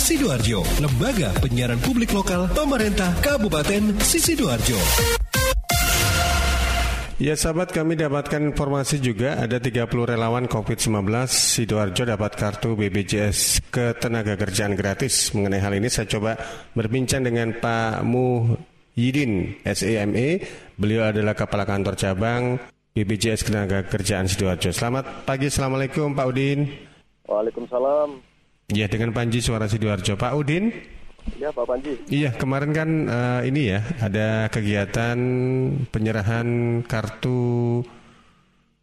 Sidoarjo, lembaga penyiaran publik lokal pemerintah Kabupaten Sidoarjo. Ya sahabat kami dapatkan informasi juga ada 30 relawan COVID-19 Sidoarjo dapat kartu BPJS ketenaga kerjaan gratis. Mengenai hal ini saya coba berbincang dengan Pak Muhyiddin SEME. Beliau adalah Kepala Kantor Cabang BPJS Ketenaga Kerjaan Sidoarjo. Selamat pagi, Assalamualaikum Pak Udin. Waalaikumsalam. Ya, dengan Panji Suara Sidoarjo. Pak Udin. Ya, Pak Panji. Iya, kemarin kan uh, ini ya, ada kegiatan penyerahan kartu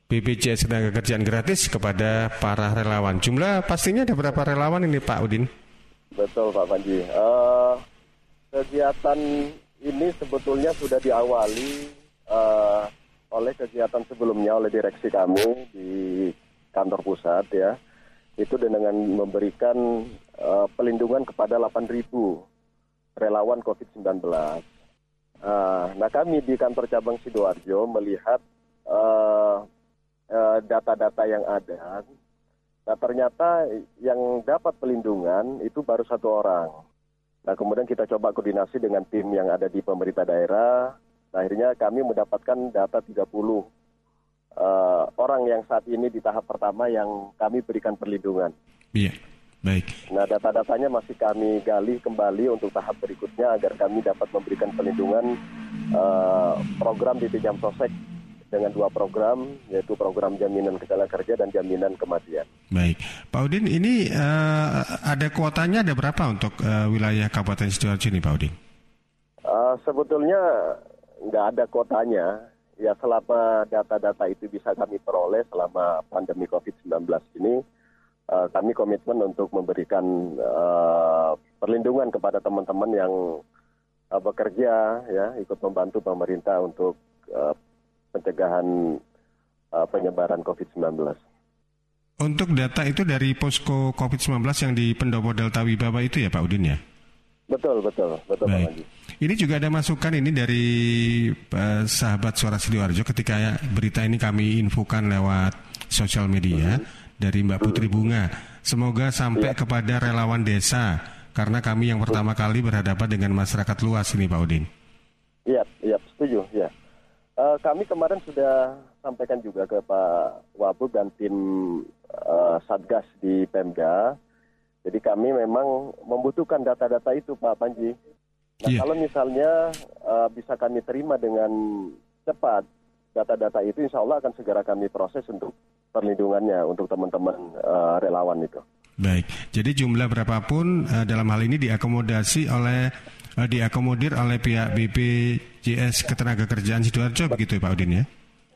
BPJS Ketenaga Kerjaan gratis kepada para relawan. Jumlah pastinya ada berapa relawan ini Pak Udin? Betul Pak Panji. Uh, kegiatan ini sebetulnya sudah diawali uh, oleh kegiatan sebelumnya oleh direksi kami di kantor pusat ya itu dengan memberikan uh, pelindungan kepada 8.000 relawan COVID-19. Uh, nah kami di kantor cabang sidoarjo melihat uh, uh, data-data yang ada. Nah ternyata yang dapat pelindungan itu baru satu orang. Nah kemudian kita coba koordinasi dengan tim yang ada di pemerintah daerah, Nah, akhirnya kami mendapatkan data 30 uh, orang yang saat ini di tahap pertama yang kami berikan perlindungan. Iya, baik. Nah, data-datanya masih kami gali kembali untuk tahap berikutnya agar kami dapat memberikan perlindungan uh, program di Jam Sosek dengan dua program, yaitu program jaminan kecelakaan kerja dan jaminan kematian. Baik, Pak Udin, ini uh, ada kuotanya ada berapa untuk uh, wilayah Kabupaten Sidoarjo ini, Pak Udin? Uh, sebetulnya nggak ada kotanya. Ya selama data-data itu bisa kami peroleh selama pandemi COVID-19 ini, uh, kami komitmen untuk memberikan uh, perlindungan kepada teman-teman yang uh, bekerja, ya ikut membantu pemerintah untuk pencegahan penyebaran COVID-19. Untuk data itu dari posko COVID-19 yang di Pendopo Delta Wibaba itu ya Pak Udin ya? Betul, betul, betul Baik. Pak ini juga ada masukan ini dari uh, sahabat Suara Sidoarjo ketika berita ini kami infokan lewat sosial media uh-huh. dari Mbak Putri Bunga. Semoga sampai ya. kepada relawan desa karena kami yang pertama kali berhadapan dengan masyarakat luas ini Pak Udin. Iya, iya, setuju, ya. Uh, kami kemarin sudah sampaikan juga ke Pak Wabub dan tim uh, Satgas di Pemda. Jadi kami memang membutuhkan data-data itu Pak Panji Nah, yeah. kalau misalnya uh, bisa kami terima dengan cepat data-data itu, insya Allah akan segera kami proses untuk perlindungannya untuk teman-teman uh, relawan itu. Baik, jadi jumlah berapapun uh, dalam hal ini diakomodasi oleh uh, diakomodir oleh pihak BPJS Ketenagakerjaan sidoarjo begitu ya Pak Udin ya?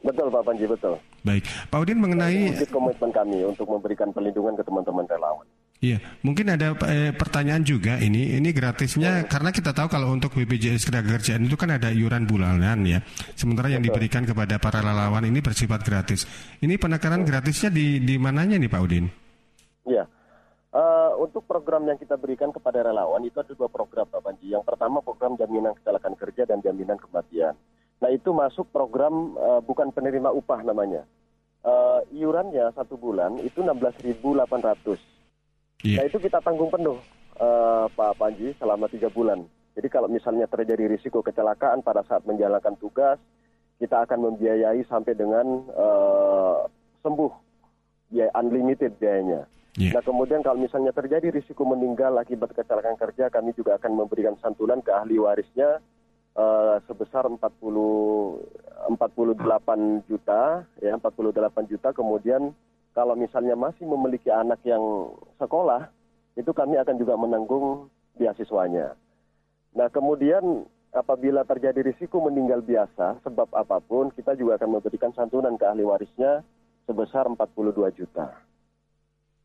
Betul Pak Panji, betul. Baik, Pak Udin mengenai komitmen kami untuk memberikan perlindungan ke teman-teman relawan. Iya, mungkin ada eh, pertanyaan juga ini. Ini gratisnya karena kita tahu kalau untuk BPJS Ketenagakerjaan itu kan ada iuran bulanan ya. Sementara yang diberikan kepada para relawan ini bersifat gratis. Ini penekanan gratisnya di di mananya nih Pak Udin? Iya. Uh, untuk program yang kita berikan kepada relawan itu ada dua program Pak Panji. Yang pertama program jaminan kecelakaan kerja dan jaminan kematian. Nah itu masuk program uh, bukan penerima upah namanya. Uh, iurannya satu bulan itu 16.800 Yeah. Nah itu kita tanggung penuh uh, Pak Panji selama tiga bulan. Jadi kalau misalnya terjadi risiko kecelakaan pada saat menjalankan tugas, kita akan membiayai sampai dengan uh, sembuh, biaya unlimited biayanya. Yeah. Nah kemudian kalau misalnya terjadi risiko meninggal akibat kecelakaan kerja, kami juga akan memberikan santunan ke ahli warisnya uh, sebesar 40 48 juta, ya 48 juta. Kemudian kalau misalnya masih memiliki anak yang sekolah, itu kami akan juga menanggung beasiswanya. Nah, kemudian apabila terjadi risiko meninggal biasa sebab apa pun, kita juga akan memberikan santunan ke ahli warisnya sebesar 42 juta.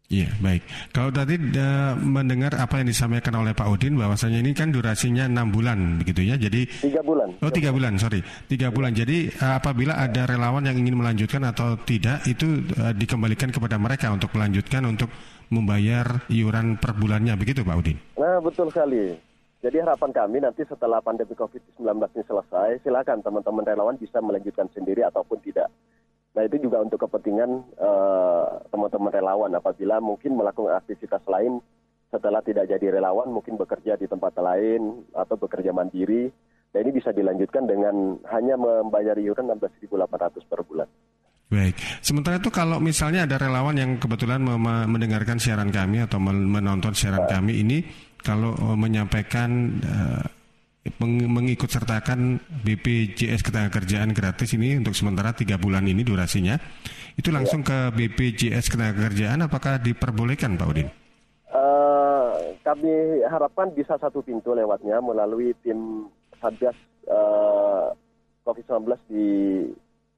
Iya baik. Kalau tadi uh, mendengar apa yang disampaikan oleh Pak Udin bahwasanya ini kan durasinya enam bulan begitu ya. Jadi tiga bulan. Oh tiga bulan sorry tiga bulan. Jadi uh, apabila ada relawan yang ingin melanjutkan atau tidak itu uh, dikembalikan kepada mereka untuk melanjutkan untuk membayar iuran per bulannya begitu Pak Udin. Nah betul sekali. Jadi harapan kami nanti setelah pandemi COVID-19 ini selesai, silakan teman-teman relawan bisa melanjutkan sendiri ataupun tidak. Nah itu juga untuk kepentingan uh, teman-teman relawan apabila mungkin melakukan aktivitas lain setelah tidak jadi relawan mungkin bekerja di tempat lain atau bekerja mandiri. Dan ini bisa dilanjutkan dengan hanya membayar iuran 16.800 per bulan. Baik. Sementara itu kalau misalnya ada relawan yang kebetulan mendengarkan siaran kami atau menonton siaran nah. kami ini kalau eh, menyampaikan uh, mengikut sertakan BPJS Ketenagakerjaan gratis ini untuk sementara tiga bulan ini durasinya, itu langsung ya. ke BPJS Ketenagakerjaan apakah diperbolehkan Pak Udin? Uh, kami harapkan bisa satu pintu lewatnya melalui tim Satgas uh, COVID-19 di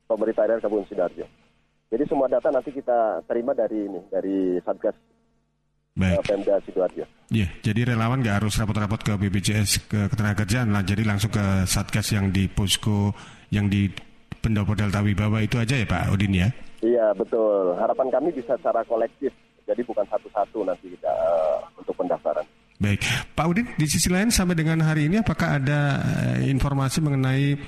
pemerintah daerah Kabupaten Sidoarjo. Jadi semua data nanti kita terima dari ini dari Satgas Baik. Pemda Sidoarjo. Iya, jadi relawan nggak harus rapot-rapot ke BPJS ke ketenagakerjaan lah, jadi langsung ke Satgas yang di posko yang di Pendopo Delta Wibawa itu aja ya Pak Udin ya? Iya betul. Harapan kami bisa secara kolektif, jadi bukan satu-satu nanti kita uh, untuk pendaftaran. Baik, Pak Udin. Di sisi lain sampai dengan hari ini apakah ada uh, informasi mengenai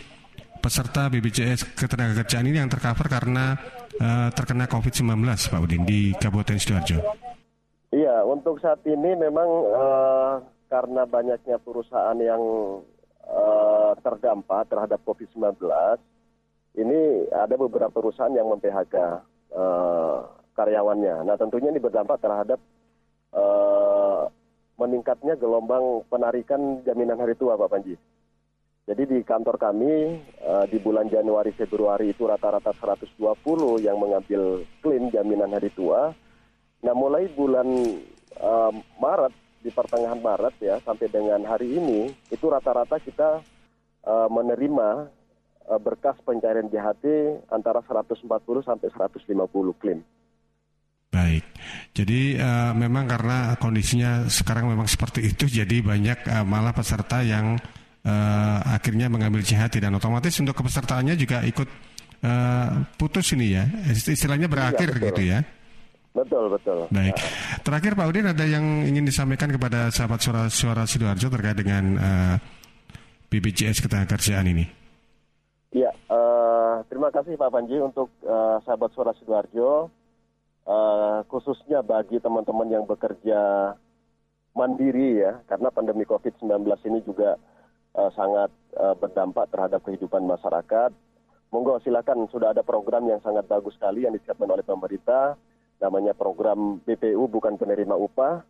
peserta BPJS ketenagakerjaan ini yang tercover karena uh, terkena COVID-19, Pak Udin di Kabupaten Sidoarjo? Iya, untuk saat ini memang uh, karena banyaknya perusahaan yang uh, terdampak terhadap COVID-19, ini ada beberapa perusahaan yang mem-PHK uh, karyawannya. Nah, tentunya ini berdampak terhadap meningkatnya gelombang penarikan jaminan hari tua, Pak Panji. Jadi di kantor kami uh, di bulan Januari Februari itu rata-rata 120 yang mengambil klaim jaminan hari tua Nah mulai bulan uh, Maret di pertengahan Maret ya sampai dengan hari ini itu rata-rata kita uh, menerima uh, berkas pencarian JHT antara 140 sampai 150 klaim. Baik, jadi uh, memang karena kondisinya sekarang memang seperti itu, jadi banyak uh, malah peserta yang uh, akhirnya mengambil JHT dan otomatis untuk kepesertaannya juga ikut uh, putus ini ya, istilahnya berakhir iya, gitu ya. Betul, betul. Baik. Terakhir Pak Udin ada yang ingin disampaikan kepada sahabat suara-suara Sidoarjo terkait dengan uh, BPJS Ketenagakerjaan ini. Ya, uh, terima kasih Pak Panji untuk uh, sahabat suara Sidoarjo, uh, khususnya bagi teman-teman yang bekerja mandiri ya, karena pandemi COVID-19 ini juga uh, sangat uh, berdampak terhadap kehidupan masyarakat. Monggo silakan, sudah ada program yang sangat bagus sekali yang disiapkan oleh pemerintah namanya program BPU bukan penerima upah.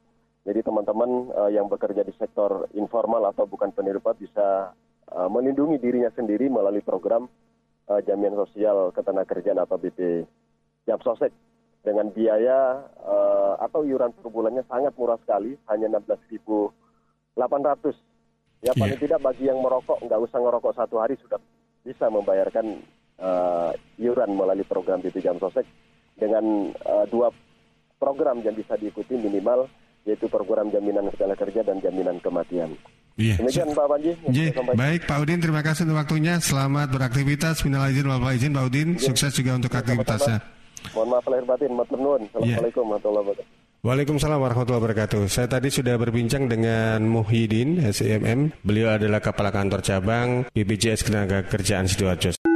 Jadi teman-teman uh, yang bekerja di sektor informal atau bukan penerima upah bisa uh, melindungi dirinya sendiri melalui program uh, jaminan sosial ketenagakerjaan atau BP Jamsosek dengan biaya uh, atau iuran per bulannya sangat murah sekali, hanya 16.800. Ya paling yeah. tidak bagi yang merokok nggak usah ngerokok satu hari sudah bisa membayarkan uh, iuran melalui program BP Jamsosek dengan uh, dua program yang bisa diikuti minimal yaitu program jaminan ketenaga kerja dan jaminan kematian. Iya. Demikian Pak Panji. Iya. Baik Pak Udin, terima kasih untuk waktunya. Selamat beraktivitas. Minal izin wal izin Pak Udin. Ya. Sukses juga untuk aktivitasnya. Mohon maaf lahir batin. Matur iya. Assalamualaikum warahmatullahi wabarakatuh. Waalaikumsalam warahmatullahi wabarakatuh. Saya tadi sudah berbincang dengan Muhyiddin, SEMM. Beliau adalah Kepala Kantor Cabang BPJS Ketenaga Kerjaan Sidoarjo.